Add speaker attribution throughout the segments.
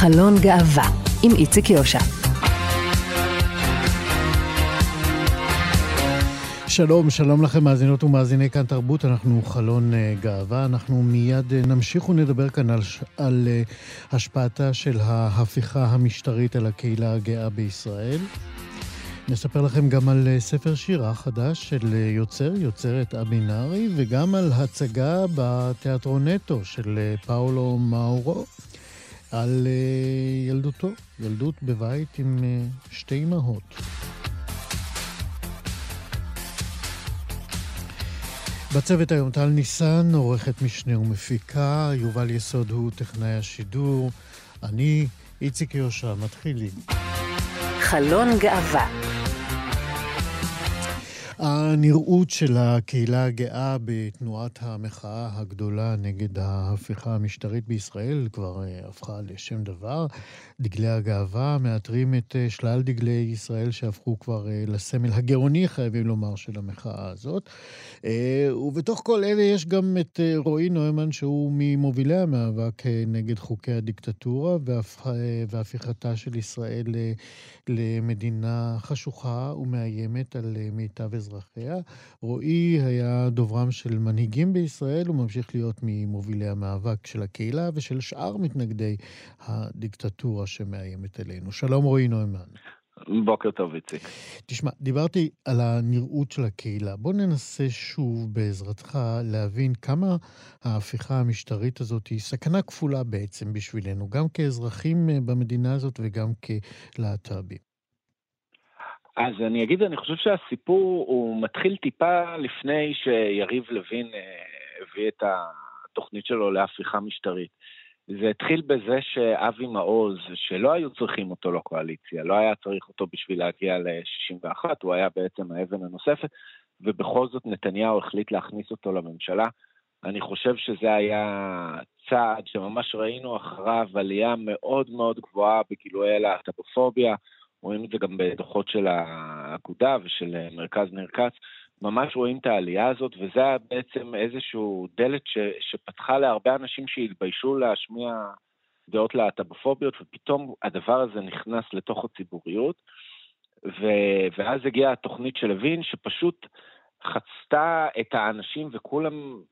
Speaker 1: חלון גאווה עם איציק יושע.
Speaker 2: שלום, שלום לכם מאזינות ומאזיני כאן תרבות, אנחנו חלון uh, גאווה, אנחנו מיד uh, נמשיך ונדבר כאן על, על uh, השפעתה של ההפיכה המשטרית על הקהילה הגאה בישראל. נספר לכם גם על ספר שירה חדש של יוצר, יוצרת אבי נארי, וגם על הצגה בתיאטרון נטו של פאולו מאורו, על ילדותו, ילדות בבית עם שתי אמהות. בצוות היום טל ניסן, עורכת משנה ומפיקה, יובל יסוד הוא טכנאי השידור, אני איציק יושע, מתחילים.
Speaker 1: חלון גאווה
Speaker 2: הנראות של הקהילה הגאה בתנועת המחאה הגדולה נגד ההפיכה המשטרית בישראל כבר uh, הפכה לשם דבר. דגלי הגאווה מאתרים את uh, שלל דגלי ישראל שהפכו כבר uh, לסמל הגאוני, חייבים לומר, של המחאה הזאת. Uh, ובתוך כל אלה יש גם את רועי נוימן, שהוא ממובילי המאבק נגד חוקי הדיקטטורה והפ... והפיכתה של ישראל למדינה חשוכה ומאיימת על מיטב אזרחיה. רועי היה דוברם של מנהיגים בישראל, וממשיך להיות ממובילי המאבק של הקהילה ושל שאר מתנגדי הדיקטטורה שמאיימת עלינו. שלום רועי נוימן.
Speaker 3: בוקר טוב, איציק.
Speaker 2: תשמע, דיברתי על הנראות של הקהילה. בוא ננסה שוב, בעזרתך, להבין כמה ההפיכה המשטרית הזאת היא סכנה כפולה בעצם בשבילנו, גם כאזרחים במדינה הזאת וגם כלהט"בים.
Speaker 3: אז אני אגיד, אני חושב שהסיפור הוא מתחיל טיפה לפני שיריב לוין אה, הביא את התוכנית שלו להפיכה משטרית. זה התחיל בזה שאבי מעוז, שלא היו צריכים אותו לקואליציה, לא היה צריך אותו בשביל להגיע ל-61, הוא היה בעצם האבן הנוספת, ובכל זאת נתניהו החליט להכניס אותו לממשלה. אני חושב שזה היה צעד שממש ראינו אחריו עלייה מאוד מאוד גבוהה בגילויי להט"בופוביה. רואים את זה גם בדוחות של האגודה ושל מרכז ניר ממש רואים את העלייה הזאת, וזה היה בעצם איזשהו דלת ש, שפתחה להרבה אנשים שהתביישו להשמיע דעות להט"בופוביות, ופתאום הדבר הזה נכנס לתוך הציבוריות, ו, ואז הגיעה התוכנית של לוין, שפשוט חצתה את האנשים וכולם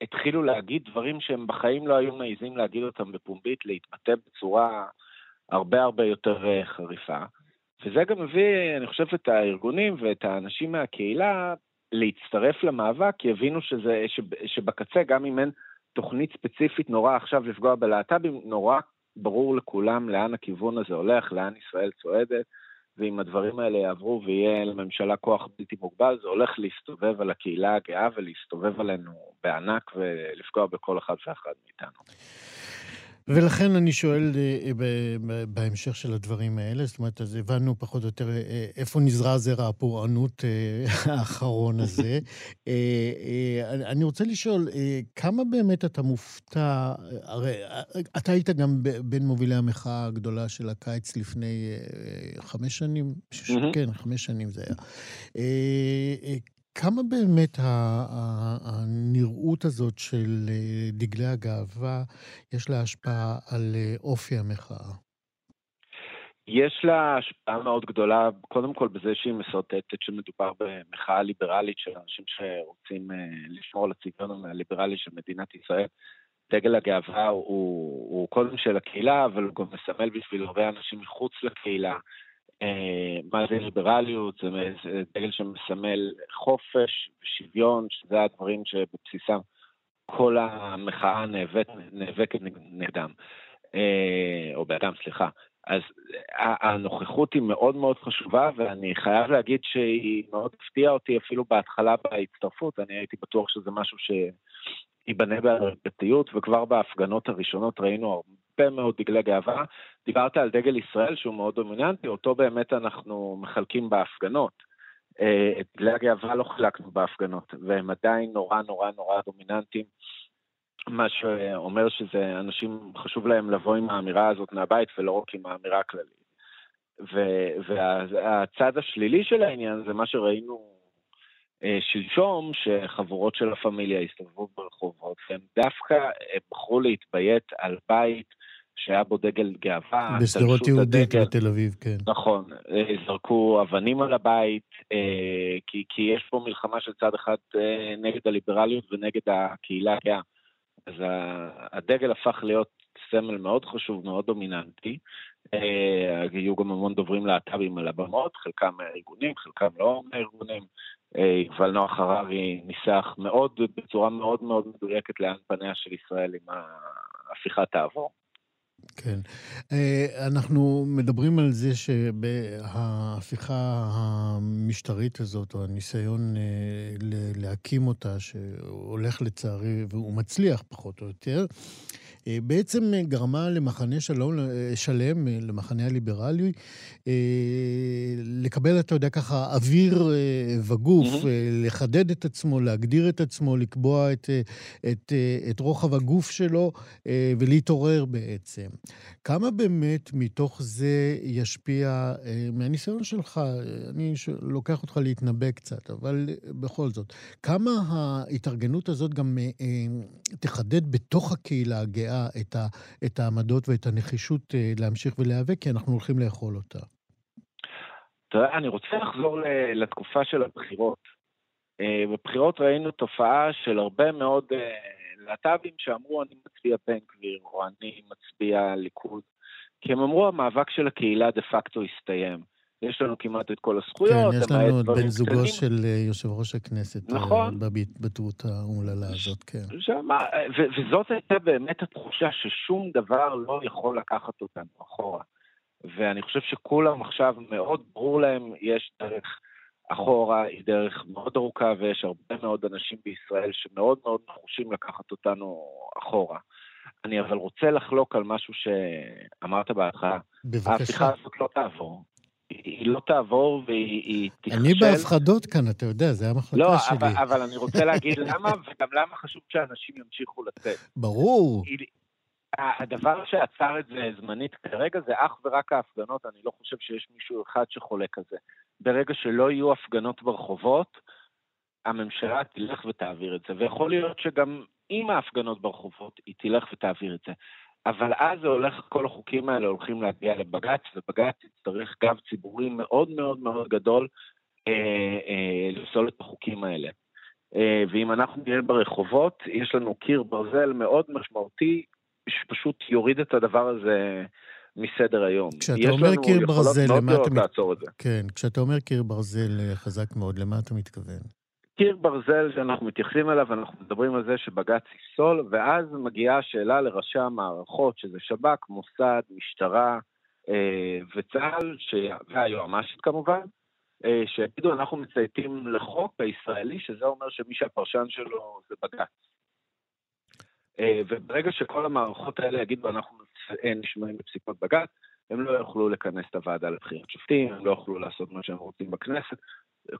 Speaker 3: התחילו להגיד דברים שהם בחיים לא היו מעיזים להגיד אותם בפומבית, להתבטא בצורה הרבה הרבה יותר אה, חריפה. וזה גם מביא, אני חושב, את הארגונים ואת האנשים מהקהילה להצטרף למאבק, כי הבינו שזה, שבקצה, גם אם אין תוכנית ספציפית נורא עכשיו לפגוע בלהט"בים, נורא ברור לכולם לאן הכיוון הזה הולך, לאן ישראל צועדת, ואם הדברים האלה יעברו ויהיה לממשלה כוח בלתי מוגבל, זה הולך להסתובב על הקהילה הגאה ולהסתובב עלינו בענק ולפגוע בכל אחד ואחד מאיתנו.
Speaker 2: ולכן אני שואל אה, בהמשך של הדברים האלה, זאת אומרת, אז הבנו פחות או יותר אה, איפה נזרע זרע הפורענות אה, האחרון הזה. אני רוצה לשאול, כמה באמת אתה מופתע, הרי אתה היית גם בין מובילי המחאה הגדולה של הקיץ לפני חמש שנים, כן, חמש שנים זה היה. כמה באמת הנראות הזאת של אה, דגלי הגאווה, יש לה השפעה על אה, אופי המחאה?
Speaker 3: יש לה השפעה מאוד גדולה, קודם כל בזה שהיא מסרטטת שמדובר במחאה ליברלית של אנשים שרוצים אה, לשמור על הצביון הליברלי של מדינת ישראל. דגל הגאווה הוא, הוא קודם של הקהילה, אבל הוא גם מסמל בשביל הרבה אנשים מחוץ לקהילה מה זה ליברליות, זה דגל שמסמל חופש ושוויון, שזה הדברים שבבסיסם כל המחאה נאבקת נגדם, אה, או באדם, סליחה. אז הנוכחות היא מאוד מאוד חשובה, ואני חייב להגיד שהיא מאוד הפתיעה אותי אפילו בהתחלה בהצטרפות, אני הייתי בטוח שזה משהו שייבנה בהדרגתיות, וכבר בהפגנות הראשונות ראינו הרבה מאוד דגלי גאווה. דיברת על דגל ישראל שהוא מאוד דומיננטי, אותו באמת אנחנו מחלקים בהפגנות. אה, את דגלי הגאווה לא חילקנו בהפגנות, והם עדיין נורא נורא נורא דומיננטיים. מה שאומר שזה, אנשים חשוב להם לבוא עם האמירה הזאת מהבית ולא רק עם האמירה הכללית. והצד השלילי של העניין זה מה שראינו שלשום, שחבורות של הפמיליה הסתובבו ברחובות, והם דווקא בחרו להתביית על בית שהיה בו דגל גאווה.
Speaker 2: בשדרות יהודית בתל אביב, כן.
Speaker 3: נכון, אה, זרקו אבנים על הבית, אה, כי, כי יש פה מלחמה של צד אחד אה, נגד הליברליות ונגד הקהילה הגאה. אז הדגל הפך להיות סמל מאוד חשוב, מאוד דומיננטי. היו גם המון דוברים להט"בים על הבמות, חלקם מהארגונים, חלקם לא מהארגונים. יובל נוח הררי ניסח מאוד, בצורה מאוד מאוד מדויקת לאן פניה של ישראל עם ההפיכה תעבור.
Speaker 2: כן. אה, אנחנו מדברים על זה שההפיכה המשטרית הזאת, או הניסיון אה, להקים אותה, שהולך לצערי, והוא מצליח פחות או יותר, אה, בעצם גרמה למחנה שלום, אה, שלם, אה, למחנה הליברלי, לקבל, אתה יודע, ככה, אוויר וגוף, mm-hmm. לחדד את עצמו, להגדיר את עצמו, לקבוע את, את, את רוחב הגוף שלו ולהתעורר בעצם. כמה באמת מתוך זה ישפיע, מהניסיון שלך, אני לוקח אותך להתנבא קצת, אבל בכל זאת, כמה ההתארגנות הזאת גם תחדד בתוך הקהילה הגאה? הגאה את, ה, את העמדות ואת הנחישות אה, להמשיך ולהיאבק, כי אנחנו הולכים לאכול אותה.
Speaker 3: תראה, אני רוצה לחזור לתקופה של הבחירות. אה, בבחירות ראינו תופעה של הרבה מאוד אה, להט"בים שאמרו, אני מצביע בן גביר, או אני מצביע ליכוד, כי הם אמרו, המאבק של הקהילה דה פקטו הסתיים. יש לנו כמעט את כל הזכויות.
Speaker 2: כן, יש לנו את בן זוגו קטנים. של אה, יושב ראש הכנסת. אה, נכון. בהתבטאות האומללה הזאת, כן.
Speaker 3: שמה, ו- וזאת הייתה באמת התחושה ששום דבר לא יכול לקחת אותנו אחורה. ואני חושב שכולם עכשיו, מאוד ברור להם, יש דרך אחורה, היא דרך מאוד ארוכה, ויש הרבה מאוד אנשים בישראל שמאוד מאוד נחושים לקחת אותנו אחורה. אני אבל רוצה לחלוק על משהו שאמרת בהתחלה. בבקשה. ההפיכה הזאת לא תעבור. היא לא תעבור והיא תכשל.
Speaker 2: אני בהפחדות כאן, אתה יודע, זה המחלקה
Speaker 3: לא,
Speaker 2: שלי.
Speaker 3: לא, אבל, אבל אני רוצה להגיד למה, וגם למה חשוב שאנשים ימשיכו לצאת.
Speaker 2: ברור.
Speaker 3: הדבר שעצר את זה זמנית כרגע זה אך ורק ההפגנות, אני לא חושב שיש מישהו אחד שחולק על זה. ברגע שלא יהיו הפגנות ברחובות, הממשלה תלך ותעביר את זה. ויכול להיות שגם עם ההפגנות ברחובות, היא תלך ותעביר את זה. אבל אז זה הולך, כל החוקים האלה הולכים להגיע לבג"ץ, ובג"ץ יצטרך גב ציבורי מאוד מאוד מאוד גדול אה, אה, לפסול את החוקים האלה. אה, ואם אנחנו נהיה ברחובות, יש לנו קיר ברזל מאוד משמעותי, שפשוט יוריד את הדבר הזה מסדר היום.
Speaker 2: כשאתה אומר קיר ברזל, למה אתה... מת... כן, כשאתה אומר קיר ברזל אה, חזק מאוד, למה אתה מתכוון?
Speaker 3: קיר ברזל שאנחנו מתייחסים אליו, אנחנו מדברים על זה שבג"ץ יפסול, ואז מגיעה השאלה לראשי המערכות, שזה שב"כ, מוסד, משטרה אה, וצה"ל, ש... והיועמ"שית כמובן, אה, שיגידו, אנחנו מצייתים לחוק הישראלי, שזה אומר שמי שהפרשן שלו זה בג"ץ. אה, וברגע שכל המערכות האלה יגידו, אנחנו נשמעים בפסיקות בג"ץ, הם לא יוכלו לכנס את הוועדה לבחירת שופטים, הם לא יוכלו לעשות מה שהם רוצים בכנסת,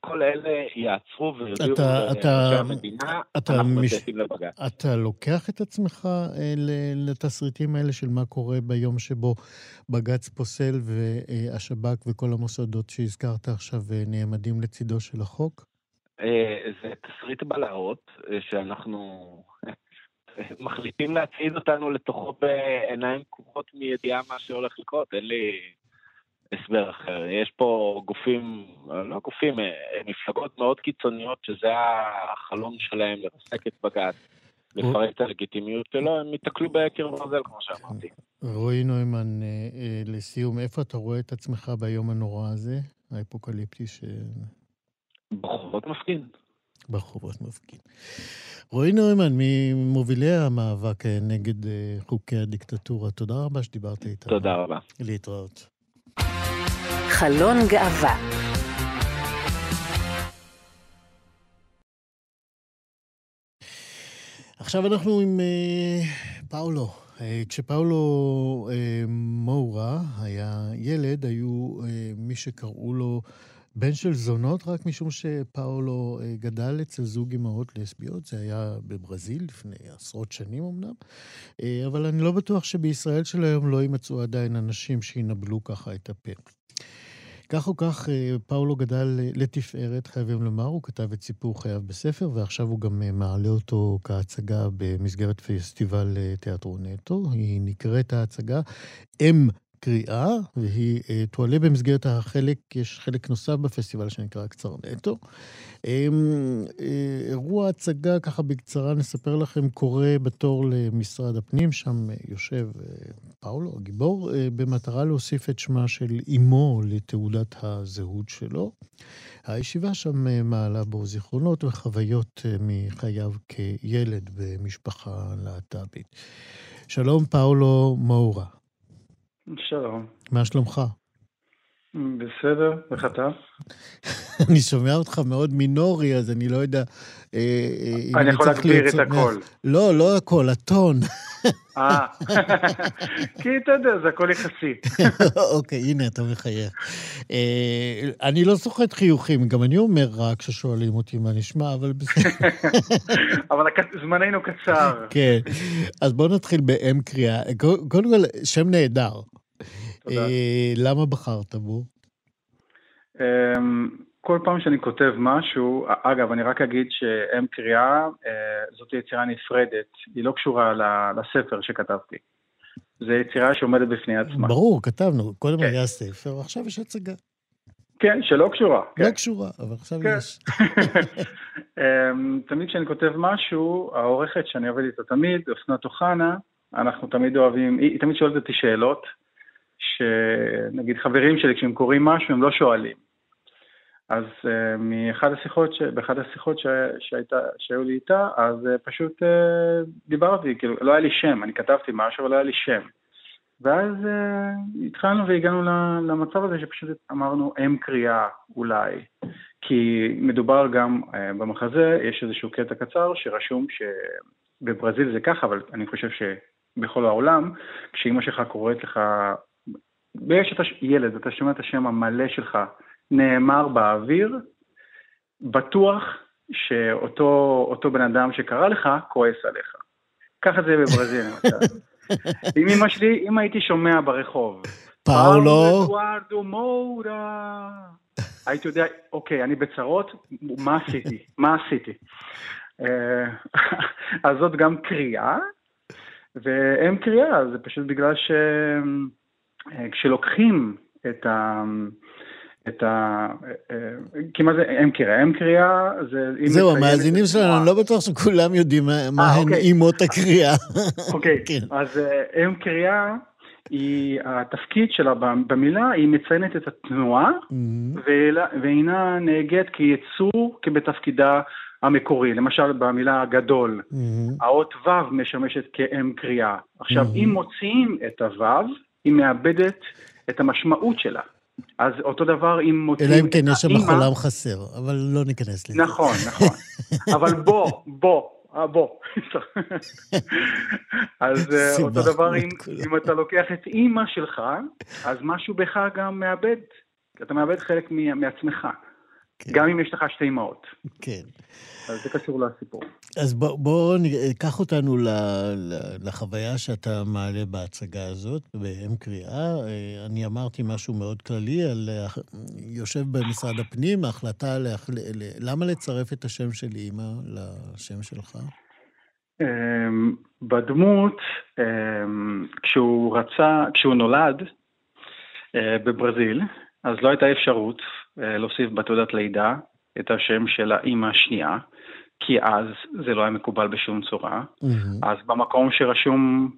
Speaker 3: כל אלה יעצרו ויודיעו שהמדינה, אנחנו מצייתים לבג"ץ.
Speaker 2: אתה לוקח את עצמך אה, לתסריטים האלה של מה קורה ביום שבו בג"ץ פוסל והשב"כ וכל המוסדות שהזכרת עכשיו אה, נעמדים לצידו של החוק?
Speaker 3: אה, זה תסריט בלהות שאנחנו מחליטים להצעיד אותנו לתוכו בעיניים פקוחות מידיעה מה שהולך לקרות. אין לי... הסבר אחר. יש פה גופים, לא גופים, אה, מפלגות מאוד קיצוניות שזה החלום שלהם לרסק את בג"ץ. לפרק את הלגיטימיות שלו, הם ייתקלו בקר ברזל, כמו שאמרתי.
Speaker 2: רועי נוימן, אה, אה, לסיום, איפה אתה רואה את עצמך ביום הנורא הזה, האפוקליפטי ש...
Speaker 3: ברחובות מפגין.
Speaker 2: ברחובות מפגין. רועי נוימן, ממובילי המאבק נגד חוקי הדיקטטורה, תודה רבה שדיברת איתנו.
Speaker 3: תודה רבה.
Speaker 2: להתראות.
Speaker 1: חלון גאווה
Speaker 2: עכשיו אנחנו עם uh, פאולו. Uh, כשפאולו uh, מורה היה ילד, היו uh, מי שקראו לו בן של זונות, רק משום שפאולו uh, גדל אצל זוג אמהות לסביות. זה היה בברזיל לפני עשרות שנים אמנם, uh, אבל אני לא בטוח שבישראל של היום לא יימצאו עדיין אנשים שינבלו ככה את הפה. כך או כך, אה, פאולו גדל אה, לתפארת, חייבים לומר, הוא כתב את סיפור חייו בספר, ועכשיו הוא גם אה, מעלה אותו כהצגה במסגרת פסטיבל תיאטרו נטו. היא נקראת ההצגה אם קריאה, והיא uh, תועלה במסגרת החלק, יש חלק נוסף בפסטיבל שנקרא קצר נטו. Um, uh, אירוע הצגה, ככה בקצרה נספר לכם, קורה בתור למשרד הפנים, שם uh, יושב uh, פאולו, הגיבור, uh, במטרה להוסיף את שמה של אמו לתעודת הזהות שלו. הישיבה שם uh, מעלה בו זיכרונות וחוויות uh, מחייו כילד במשפחה להט"בית. שלום, פאולו מאורה.
Speaker 4: שלום.
Speaker 2: מה שלומך?
Speaker 4: בסדר, איך אתה?
Speaker 2: אני שומע אותך מאוד מינורי, אז אני לא יודע
Speaker 4: אה, אה, אני יכול להגביר את הכל.
Speaker 2: לא, לא הכל, הטון.
Speaker 4: אה, כי אתה יודע, זה הכל יחסי.
Speaker 2: אוקיי, הנה, אתה מחייך. אה, אני לא סוחט חיוכים, גם אני אומר רע כששואלים אותי מה נשמע, אבל בסדר.
Speaker 4: אבל זמננו קצר.
Speaker 2: כן, אז בואו נתחיל באם קריאה. קודם כל, שם נהדר. תודה. למה בחרת בו?
Speaker 4: אמ, כל פעם שאני כותב משהו, אגב, אני רק אגיד שאם קריאה אה, זאת יצירה נפרדת, היא לא קשורה לספר שכתבתי. זו יצירה שעומדת בפני עצמה.
Speaker 2: ברור, כתבנו, קודם כן. היה ספר, עכשיו יש הצגה.
Speaker 4: כן, שלא קשורה.
Speaker 2: לא כן. קשורה, אבל עכשיו כן. יש.
Speaker 4: אמ, תמיד כשאני כותב משהו, העורכת שאני עובד איתה תמיד, אסנת אוחנה, אנחנו תמיד אוהבים, היא תמיד שואלת אותי שאלות, שנגיד חברים שלי, כשהם קוראים משהו, הם לא שואלים. אז uh, מאחד השיחות, ש... באחד השיחות ש... שהייתה, שהיו לי איתה, אז uh, פשוט uh, דיברתי, כאילו, לא היה לי שם, אני כתבתי משהו, אבל לא היה לי שם. ואז uh, התחלנו והגענו למצב הזה שפשוט אמרנו אם קריאה אולי, כי מדובר גם uh, במחזה, יש איזשהו קטע קצר שרשום שבברזיל זה ככה, אבל אני חושב שבכל העולם, כשאימא שלך קוראת לך, ויש את ילד, אתה שומע את השם המלא שלך, נאמר באוויר, בטוח שאותו בן אדם שקרא לך, כועס עליך. ככה זה בברזיל, למשל. עם אמא שלי, אם הייתי שומע ברחוב,
Speaker 2: פאולו,
Speaker 4: אדוארדו מורה, הייתי יודע, אוקיי, אני בצרות, מה עשיתי? מה עשיתי? אה, אז זאת גם קריאה, ואין קריאה, זה פשוט בגלל שכשלוקחים אה, את ה... את ה... אה, כי מה זה אם קריאה? אם קריאה זה...
Speaker 2: זהו, המאזינים שלנו, אני לא בטוח שכולם יודעים מה אה, הן אוקיי. אימות הקריאה.
Speaker 4: אוקיי, כן. אז אם קריאה, היא, התפקיד שלה במילה, היא מציינת את התנועה. ואינה נהגת כיצור כבתפקידה המקורי. למשל, במילה גדול. האות ו' משמשת כאם קריאה. עכשיו. אם מוציאים את הו', היא מאבדת את המשמעות שלה. אז אותו דבר אם מוצאים...
Speaker 2: אלא אם כן יש שם חולם חסר, אבל לא ניכנס לזה.
Speaker 4: נכון, נכון. אבל בוא, בוא, אה, בוא. אז אה, אותו דבר אם, אם אתה לוקח את אימא שלך, אז משהו בך גם מאבד, אתה מאבד חלק מעצמך. כן. גם אם יש לך שתי אמהות.
Speaker 2: כן.
Speaker 4: אז זה קשור לסיפור.
Speaker 2: אז בוא, בוא קח אותנו ל, ל, לחוויה שאתה מעלה בהצגה הזאת, באם קריאה. אה, אני אמרתי משהו מאוד כללי על... אה, יושב במשרד הפנים, ההחלטה להחל... למה לצרף את השם של אימא לשם שלך?
Speaker 4: אמ, בדמות, אמ, כשהוא רצה, כשהוא נולד אה, בברזיל, אז לא הייתה אפשרות להוסיף בתעודת לידה את השם של האימא השנייה. כי אז זה לא היה מקובל בשום צורה. Mm-hmm. אז במקום שרשום,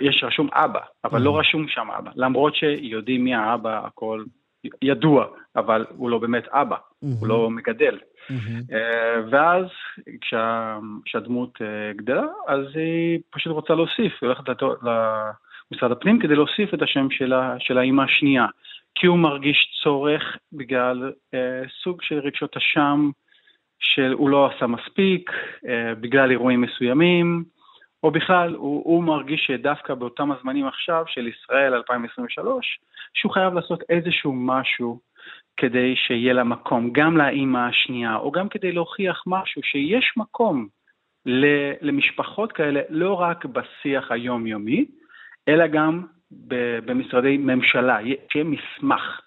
Speaker 4: יש רשום אבא, אבל mm-hmm. לא רשום שם אבא. למרות שיודעים מי האבא, הכל ידוע, אבל הוא לא באמת אבא, mm-hmm. הוא לא מגדל. Mm-hmm. ואז כשה, כשהדמות אה, גדלה, אז היא פשוט רוצה להוסיף, היא הולכת למשרד הפנים כדי להוסיף את השם שלה, של האימא השנייה. כי הוא מרגיש צורך בגלל אה, סוג של רגשות אשם, שהוא לא עשה מספיק אה, בגלל אירועים מסוימים, או בכלל, הוא, הוא מרגיש שדווקא באותם הזמנים עכשיו של ישראל 2023, שהוא חייב לעשות איזשהו משהו כדי שיהיה לה מקום, גם לאימא השנייה, או גם כדי להוכיח משהו, שיש מקום למשפחות כאלה, לא רק בשיח היומיומי, אלא גם במשרדי ממשלה, שיהיה מסמך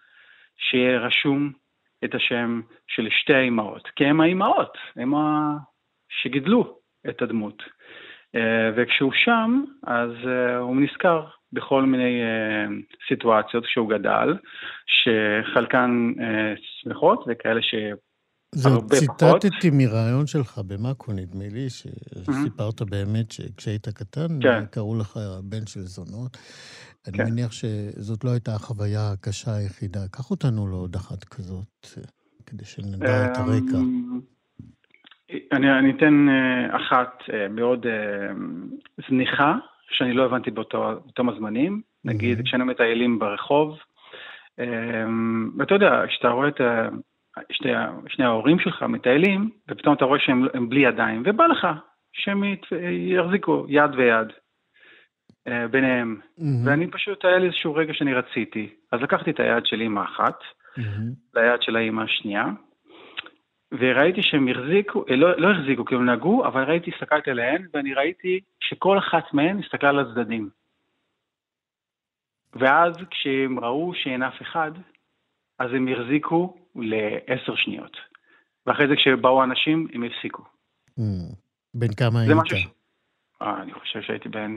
Speaker 4: שיהיה רשום את השם של שתי האימהות, כי הן האימהות, הן ה... שגידלו את הדמות. אה, וכשהוא שם, אז אה, הוא נזכר בכל מיני סיטואציות כשהוא גדל, שחלקן שמחות וכאלה ש...
Speaker 2: זאת ציטטתי מרעיון שלך במאקו, נדמה לי, שסיפרת באמת שכשהיית קטן, כן. קראו לך בן של זונות. אני כן. מניח שזאת לא הייתה החוויה הקשה היחידה. קח אותנו לעוד אחת כזאת, כדי שנדע את הרקע. אמ,
Speaker 4: אני, אני אתן אה, אחת אה, מאוד אה, זניחה, שאני לא הבנתי באותם הזמנים. נגיד, כשאנו מטיילים ברחוב, אמ, ואתה יודע, כשאתה רואה את שני, שני ההורים שלך מטיילים, ופתאום אתה רואה שהם בלי ידיים, ובא לך שהם יחזיקו יד ויד אה, ביניהם. Mm-hmm. ואני פשוט, היה לי איזשהו רגע שאני רציתי. אז לקחתי את היד של אימא אחת, mm-hmm. ליד של האימא השנייה, וראיתי שהם החזיקו, אה, לא, לא החזיקו כי הם נגעו, אבל ראיתי, הסתכלתי עליהן, ואני ראיתי שכל אחת מהן הסתכלה על הצדדים. ואז כשהם ראו שאין אף אחד, אז הם החזיקו לעשר שניות. ואחרי זה כשבאו אנשים, הם הפסיקו.
Speaker 2: Mm. בן כמה היית? משהו...
Speaker 4: אה, אני חושב שהייתי בן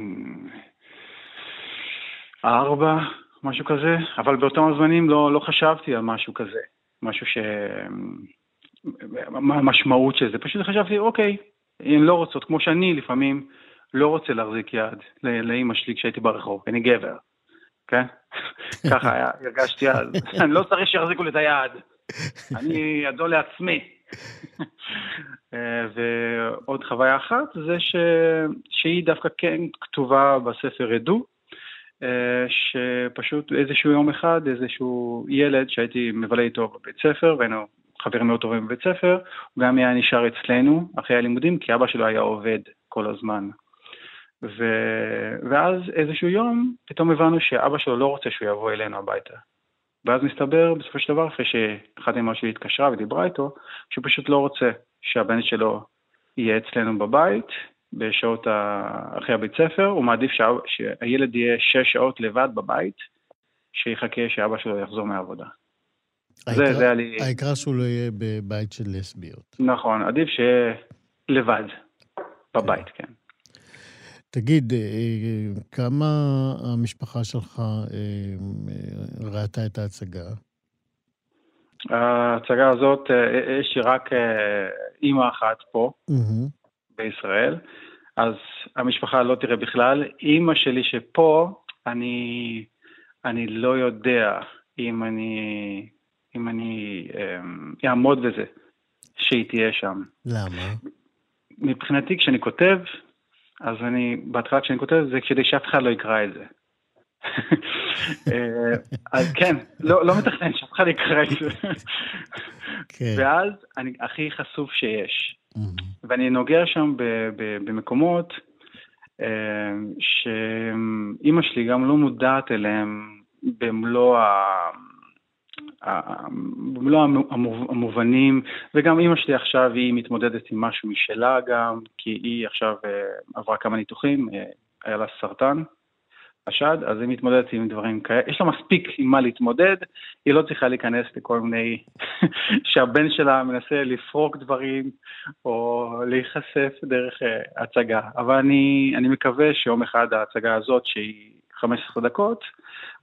Speaker 4: ארבע, משהו כזה, אבל באותם הזמנים לא, לא חשבתי על משהו כזה, משהו ש... מה המשמעות של זה, פשוט חשבתי, אוקיי, הן לא רוצות, כמו שאני לפעמים לא רוצה להחזיק יד לאימא שלי כשהייתי ברחוב, אני גבר, כן? ככה הרגשתי אז, אני לא צריך שיחזיקו לי את היד. אני אדון לעצמי. אה, ועוד חוויה אחת זה ש... שהיא דווקא כן כתובה בספר עדו, אה, שפשוט איזשהו יום אחד, איזשהו ילד שהייתי מבלה איתו בבית ספר, והיינו חברים מאוד טובים בבית ספר, הוא גם היה נשאר אצלנו אחרי הלימודים, כי אבא שלו היה עובד כל הזמן. ו... ואז איזשהו יום פתאום הבנו שאבא שלו לא רוצה שהוא יבוא אלינו הביתה. ואז מסתבר בסופו של דבר, אחרי שאחת אמא שלי התקשרה ודיברה איתו, שהוא פשוט לא רוצה שהבן שלו יהיה אצלנו בבית בשעות אחרי הבית ספר, הוא מעדיף שה... שהילד יהיה שש שעות לבד בבית, שיחכה שאבא שלו יחזור מהעבודה.
Speaker 2: העיקר, זה, זה לי... העיקר שהוא לא יהיה בבית של לסביות.
Speaker 4: נכון, עדיף שיהיה לבד, בבית, כן. כן.
Speaker 2: תגיד, אה, אה, כמה המשפחה שלך אה, ראתה את ההצגה?
Speaker 4: ההצגה הזאת, יש לי רק אימא אחת פה, mm-hmm. בישראל, אז המשפחה לא תראה בכלל. אימא שלי שפה, אני, אני לא יודע אם אני, אם אני אעמוד בזה, שהיא תהיה שם.
Speaker 2: למה?
Speaker 4: מבחינתי, כשאני כותב, אז אני, בהתחלה כשאני כותב את זה, כדי שאף אחד לא יקרא את זה. אה, אז כן, לא, לא מתכנן שאף אחד יקרא את זה. כן. ואז אני הכי חשוף שיש. ואני נוגע שם במקומות אה, שאימא שלי גם לא מודעת אליהם במלוא ה... במלוא המובנים, וגם אימא שלי עכשיו היא מתמודדת עם משהו משלה גם, כי היא עכשיו אה, עברה כמה ניתוחים, אה, היה לה סרטן, השד, אז היא מתמודדת עם דברים כאלה, יש לה מספיק עם מה להתמודד, היא לא צריכה להיכנס לכל מיני, שהבן שלה מנסה לפרוק דברים, או להיחשף דרך uh, הצגה. אבל אני, אני מקווה שיום אחד ההצגה הזאת, שהיא 15 דקות,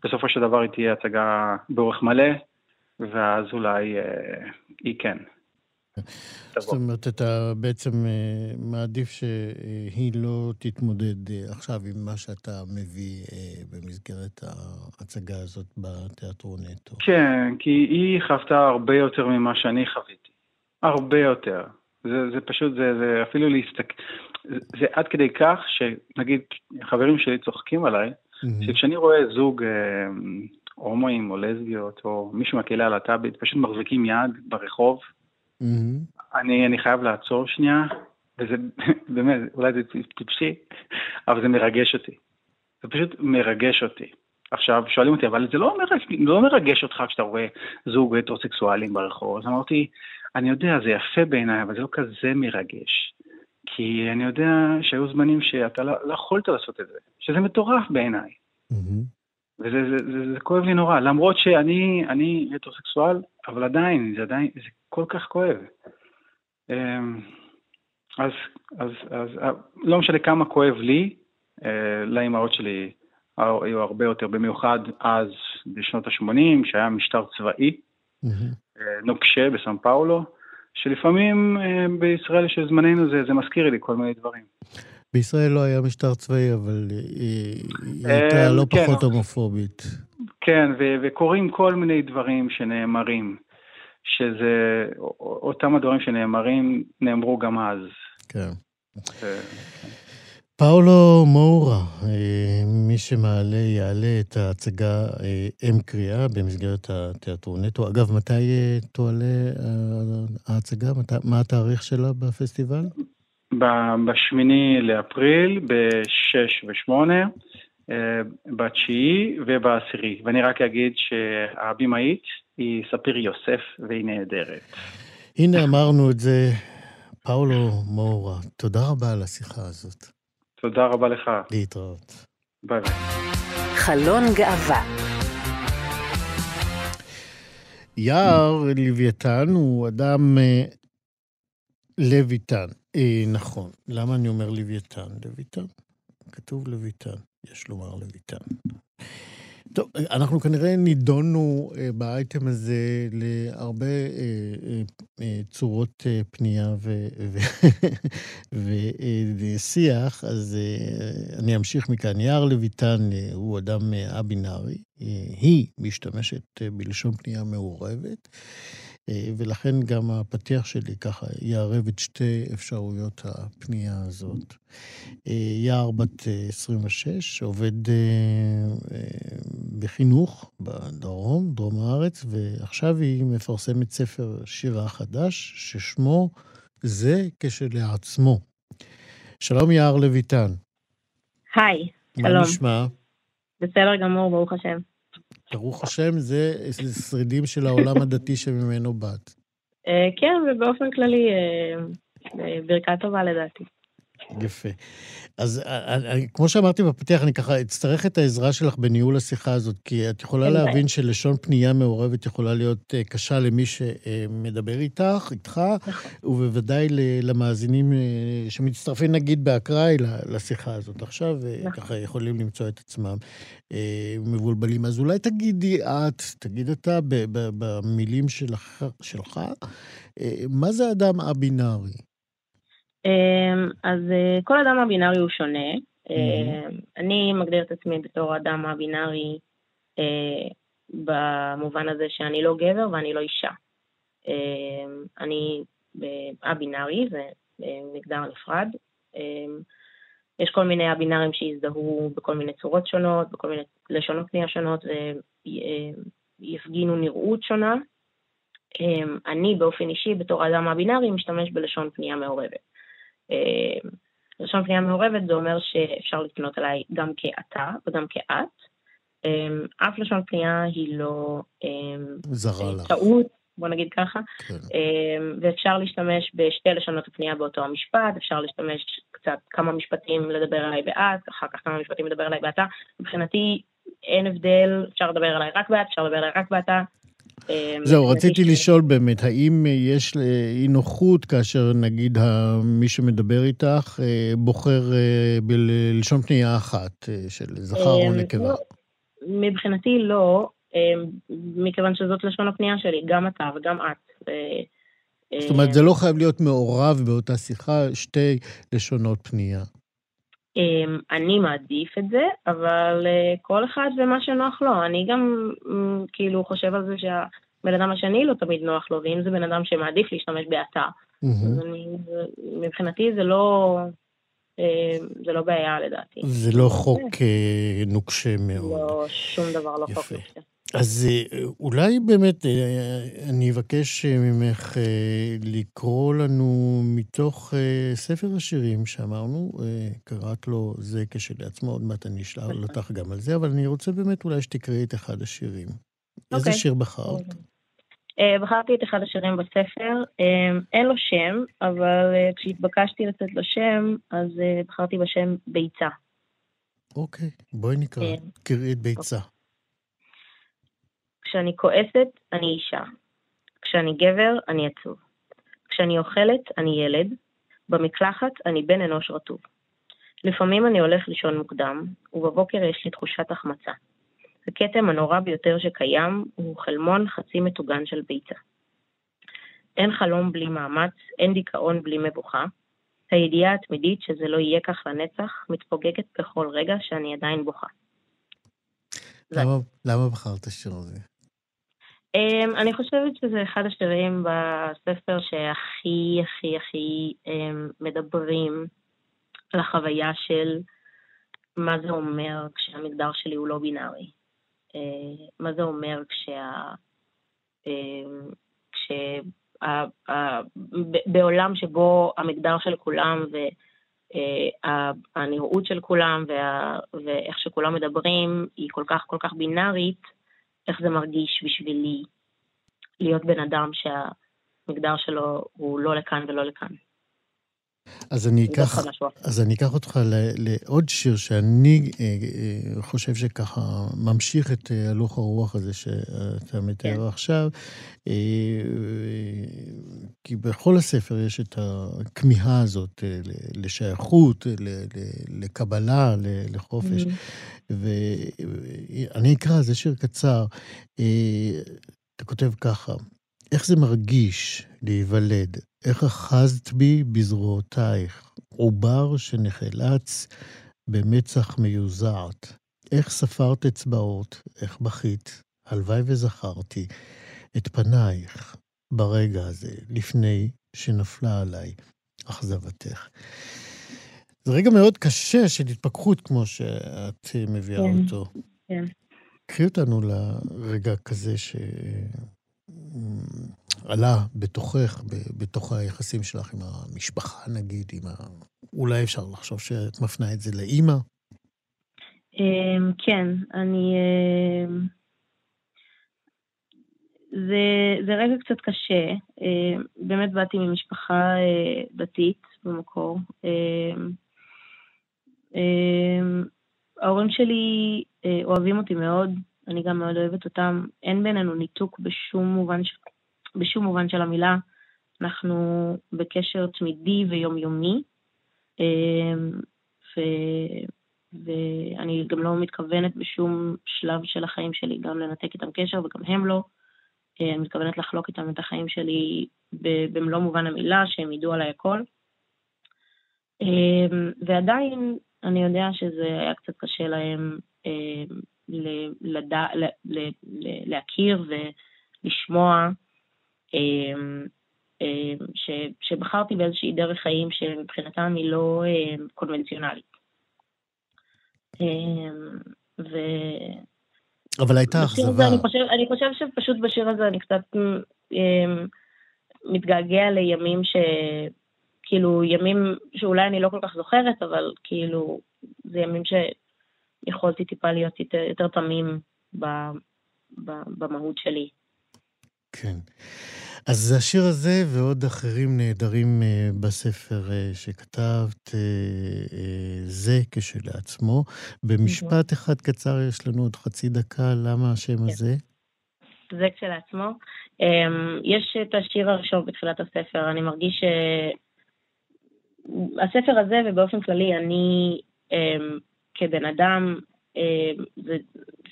Speaker 4: בסופו של דבר היא תהיה הצגה באורך מלא, ואז אולי אה, היא כן.
Speaker 2: זאת אומרת, אתה בעצם אה, מעדיף שהיא לא תתמודד אה, עכשיו עם מה שאתה מביא במסגרת ההצגה הזאת בתיאטרון נטו.
Speaker 4: כן, כי היא חוותה הרבה יותר ממה שאני חוויתי. הרבה יותר. זה, זה פשוט, זה, זה אפילו להסתכל... זה, זה עד כדי כך שנגיד, חברים שלי צוחקים עליי, mm-hmm. שכשאני רואה זוג הומואים או לסביות או מישהו מהקהילה הלהט"בית פשוט מחזיקים יד ברחוב, mm-hmm. אני, אני חייב לעצור שנייה, וזה באמת, אולי זה טיפשי, אבל זה מרגש אותי. זה פשוט מרגש אותי. עכשיו, שואלים אותי, אבל זה לא מרגש, לא מרגש אותך כשאתה רואה זוג הטרוסקסואלים ברחוב. אז אמרתי, אני יודע, זה יפה בעיניי, אבל זה לא כזה מרגש. כי אני יודע שהיו זמנים שאתה לא, לא יכולת לעשות את זה, שזה מטורף בעיניי. Mm-hmm. וזה זה, זה, זה כואב לי נורא, למרות שאני אני הטרוסקסואל, אבל עדיין, זה עדיין, זה כל כך כואב. אמ, אז, אז, אז לא משנה כמה כואב לי, אה, לאמהות שלי היו הרבה יותר, במיוחד אז, בשנות ה-80, שהיה משטר צבאי, mm-hmm. נוקשה בסן פאולו, שלפעמים אה, בישראל של זמננו זה, זה מזכיר לי כל מיני דברים.
Speaker 2: בישראל לא היה משטר צבאי, אבל היא הייתה לא כן, פחות הומופובית.
Speaker 4: כן, וקורים כל מיני דברים שנאמרים, שזה, אותם הדברים שנאמרים, נאמרו גם אז.
Speaker 2: כן. פאולו מורה, אה, מי שמעלה, יעלה את ההצגה אה, אם קריאה במסגרת התיאטרון נטו. אגב, מתי אה, תועלה ההצגה? מה התאריך שלה בפסטיבל?
Speaker 4: בשמיני לאפריל, ב-6 ו-8, בתשיעי ובעשירי. ואני רק אגיד שהבימאית היא ספיר יוסף והיא נהדרת.
Speaker 2: הנה אמרנו את זה, פאולו מורה, תודה רבה על השיחה הזאת.
Speaker 4: תודה רבה לך.
Speaker 2: להתראות.
Speaker 4: ביי ביי.
Speaker 1: חלון גאווה.
Speaker 2: יער לוויתן הוא אדם אה, לויתן. אה, נכון. למה אני אומר לוויתן? לויתן. כתוב לויתן. יש לומר לויתן. טוב, אנחנו כנראה נידונו אה, באייטם הזה להרבה אה, אה, צורות פנייה ושיח, אז אני אמשיך מכאן. יער לויטן הוא אדם א-בינארי, היא משתמשת בלשון פנייה מעורבת. אה, ולכן גם הפתיח שלי ככה יערב את שתי אפשרויות הפנייה הזאת. אה, יער בת 26, אה, עובד בחינוך בדרום, דרום הארץ, ועכשיו היא מפרסמת ספר שירה חדש, ששמו זה כשלעצמו. שלום יער לויטן.
Speaker 5: היי,
Speaker 2: שלום. מה נשמע?
Speaker 5: בסדר גמור, ברוך השם.
Speaker 2: ברוך השם, זה שרידים של העולם הדתי שממנו באת.
Speaker 5: אה, כן, ובאופן כללי, אה, אה, ברכת טובה לדעתי.
Speaker 2: יפה. אז אה, אה, אה, כמו שאמרתי בפתיח, אני ככה אצטרך את העזרה שלך בניהול השיחה הזאת, כי את יכולה להבין שלשון פנייה מעורבת יכולה להיות קשה למי שמדבר איתך, איתך, נכון. ובוודאי למאזינים שמצטרפים נגיד באקראי לשיחה הזאת עכשיו, וככה נכון. יכולים למצוא את עצמם מבולבלים. אז אולי תגידי את, תגיד אתה במילים שלך, שלך מה זה אדם א-בינארי?
Speaker 5: אמ, אז אה, כל אדם הבינארי הוא שונה. Mm-hmm. אני מגדיר את עצמי בתור אדם הבינארי אה, במובן הזה שאני לא גבר ואני לא אישה. אמ, אני א-בינארי, זה מגדר נפרד. יש כל מיני א-בינארים שהזדהו בכל מיני צורות שונות, בכל מיני לשונות פנייה שונות, ויפגינו נראות שונה. אני באופן אישי, בתור אדם א-בינארי, משתמש בלשון פנייה מעורבת. אה, פנייה מעורבת זה אומר שאפשר לפנות אליי גם כאתה וגם כאת. אה, אף לשון פנייה היא לא
Speaker 2: אה, זרה לך.
Speaker 5: טעות, בוא נגיד ככה. כן. ואפשר להשתמש בשתי לשונות הפנייה באותו המשפט, אפשר להשתמש קצת כמה משפטים לדבר עליי באת, אחר כך כמה משפטים לדבר עליי באתה. מבחינתי אין הבדל, אפשר לדבר עליי רק באת, אפשר לדבר עליי רק באתה.
Speaker 2: אה, זהו, רציתי לשאול באמת, האם יש אי נוחות כאשר נגיד מי שמדבר איתך אה, בוחר אה, בלשון פנייה אחת של זכר או נקבה? לא,
Speaker 5: מבחינתי לא, מכיוון שזאת לשון הפנייה שלי, גם אתה וגם את.
Speaker 2: זאת אומרת, זה לא חייב להיות מעורב באותה שיחה, שתי לשונות פנייה.
Speaker 5: אמ, אני מעדיף את זה, אבל אה, כל אחד ומה שנוח לו. אני גם כאילו חושב על זה שהבן אדם השני לא תמיד נוח לו, ואם זה בן אדם שמעדיף להשתמש באתר, אז אני, מבחינתי זה לא, אה, זה לא בעיה לדעתי.
Speaker 2: זה לא חוק אה, נוקשה מאוד.
Speaker 5: לא, שום דבר לא חוק נוקשה.
Speaker 2: אז אה, אולי באמת אה, אני אבקש אה, ממך לקרוא לנו מתוך ספר השירים שאמרנו, קראת לו זה כשלעצמו, עוד מעט אני אשאל. אותך גם על זה, אבל אני רוצה באמת אולי שתקראי את אחד השירים. איזה אוקיי. שיר בחרת?
Speaker 5: בחרתי את אחד השירים בספר, אין לו שם, אבל כשהתבקשתי לתת לו שם, אז בחרתי בשם ביצה.
Speaker 2: אוקיי, בואי נקרא, קראי את ביצה.
Speaker 5: כשאני כועסת, אני אישה. כשאני גבר, אני עצוב. כשאני אוכלת, אני ילד. במקלחת, אני בן אנוש רטוב. לפעמים אני הולך לישון מוקדם, ובבוקר יש לי תחושת החמצה. הכתם הנורא ביותר שקיים הוא חלמון חצי מטוגן של ביצה. אין חלום בלי מאמץ, אין דיכאון בלי מבוכה. הידיעה התמידית שזה לא יהיה כך לנצח מתפוגגת בכל רגע שאני עדיין בוכה.
Speaker 2: למה, למה בחרת שיר הזה?
Speaker 5: Um, אני חושבת שזה אחד השירים בספר שהכי הכי הכי um, מדברים על החוויה של מה זה אומר כשהמגדר שלי הוא לא בינארי. Uh, מה זה אומר כשה... כש... Uh, uh, בעולם שבו המגדר של כולם והנראות של כולם וה, ואיך שכולם מדברים היא כל כך כל כך בינארית, איך זה מרגיש בשבילי להיות בן אדם שהמגדר שלו הוא לא לכאן ולא לכאן.
Speaker 2: אז אני אקח, אז אני אקח אותך לעוד שיר שאני אה, אה, חושב שככה ממשיך את אה, הלוך הרוח הזה שאתה מתאר כן. עכשיו, כי בכל הספר יש את הכמיהה הזאת לשייכות, לקבלה, לחופש. Mm-hmm. ואני אקרא, זה שיר קצר. אתה כותב ככה, איך זה מרגיש להיוולד? איך אחזת בי בזרועותייך, עובר שנחלץ במצח מיוזעת? איך ספרת אצבעות, איך בכית, הלוואי וזכרתי, את פנייך ברגע הזה, לפני שנפלה עליי אכזבתך. זה רגע מאוד קשה של התפכחות, כמו שאת מביאה כן, אותו. כן. קחי אותנו לרגע כזה ש... עלה בתוכך, בתוך היחסים שלך עם המשפחה, נגיד, עם ה... אולי אפשר לחשוב שאת מפנה את זה לאימא?
Speaker 5: אמ, כן, אני... אמ, זה, זה רגע קצת קשה. אמ, באמת באתי ממשפחה אה, דתית במקור. ההורים שלי אה, אוהבים אותי מאוד, אני גם מאוד אוהבת אותם. אין בינינו ניתוק בשום מובן. בשום מובן של המילה. אנחנו בקשר תמידי ויומיומי, אמ, ו... ואני גם לא מתכוונת בשום שלב של החיים שלי גם לנתק איתם קשר, וגם הם לא. אה, אני מתכוונת לחלוק איתם את החיים שלי במלוא מובן המילה, שהם ידעו עליי הכל. אמ, ועדיין אני יודע שזה היה קצת קשה להם אמ, לדע, להכיר ולשמוע אמ, אמ, ש, שבחרתי באיזושהי דרך חיים שמבחינתם היא לא אמ, קונבנציונלית. ו...
Speaker 2: אבל הייתה אכזבה.
Speaker 5: אני חושב, אני חושב שפשוט בשיר הזה אני קצת מתגעגע לימים ש... כאילו, ימים שאולי אני לא כל כך זוכרת, אבל כאילו, זה ימים שיכולתי טיפה להיות יותר, יותר תמים ב, ב, במהות שלי.
Speaker 2: כן. אז השיר הזה ועוד אחרים נהדרים אה, בספר אה, שכתבת, אה, זה כשלעצמו. במשפט אחד קצר, יש לנו עוד חצי דקה, למה השם כן. הזה?
Speaker 5: זה כשלעצמו. אמ, יש את השיר הראשון בתחילת הספר, אני מרגיש. הספר הזה, ובאופן כללי, אני אמ, כבן אדם, אמ, זה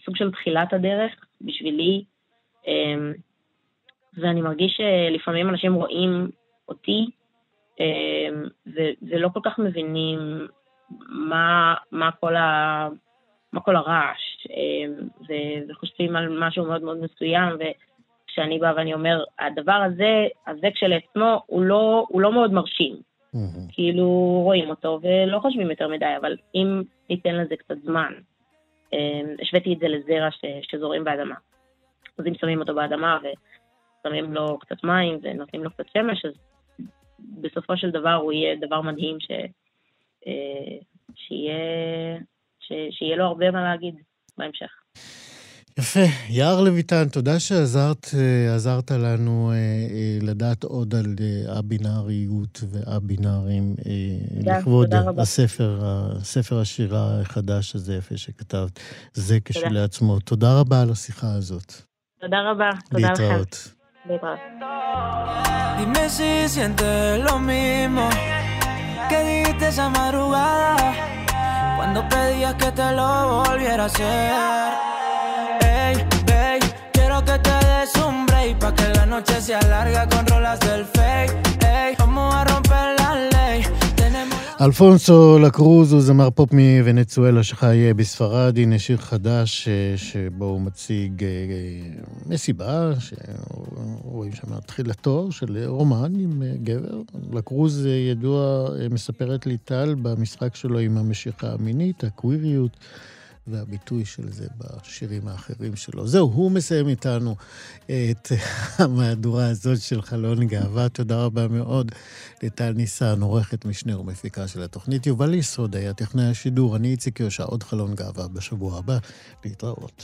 Speaker 5: סוג של תחילת הדרך בשבילי. ואני מרגיש שלפעמים אנשים רואים אותי אמ, ולא כל כך מבינים מה, מה, כל, ה, מה כל הרעש, אמ, וחושבים על משהו מאוד מאוד מסוים, וכשאני באה ואני אומר, הדבר הזה, הזה כשלעצמו, הוא לא, הוא לא מאוד מרשים. Mm-hmm. כאילו רואים אותו ולא חושבים יותר מדי, אבל אם ניתן לזה קצת זמן, אמ, השוויתי את זה לזרע ש, שזורים באדמה. אז אם שמים אותו באדמה שמים לו קצת מים ונותנים לו קצת שמש, אז בסופו של דבר הוא יהיה דבר מדהים ש... אה, שיהיה, ש... שיהיה לו הרבה מה להגיד בהמשך.
Speaker 2: יפה. יער לויטן, תודה שעזרת אה, לנו אה, לדעת עוד על א-בינאריות וא-בינארים. לכבוד הספר, הספר השירה החדש הזה, יפה שכתבת, זה כשלעצמו. תודה רבה על השיחה הזאת.
Speaker 5: תודה רבה, תודה לכם.
Speaker 2: להתראות.
Speaker 5: להתראות.
Speaker 6: Dime si sientes lo mismo que dijiste esa madrugada cuando pedías que te lo volviera a hacer. Des un break pa' que la noche sea larga con rolas del fake. Ey, vamos a romper la ley.
Speaker 2: אלפונסו לקרוז הוא זמר פופ מוונצואלה שחי בספרד, הנה שיר חדש אה, שבו הוא מציג אה, אה, מסיבה, שרואים שם תחילתו של רומן עם אה, גבר. לקרוז אה, ידוע, אה, מספרת לי טל, במשחק שלו עם המשיכה המינית, הקוויריות. והביטוי של זה בשירים האחרים שלו. זהו, הוא מסיים איתנו את המהדורה הזאת של חלון גאווה. תודה רבה מאוד לטל ניסן, עורכת משנה ומפיקה של התוכנית. יובל יסוד היה טכנאי השידור, אני איציק יושע, עוד חלון גאווה בשבוע הבא. להתראות.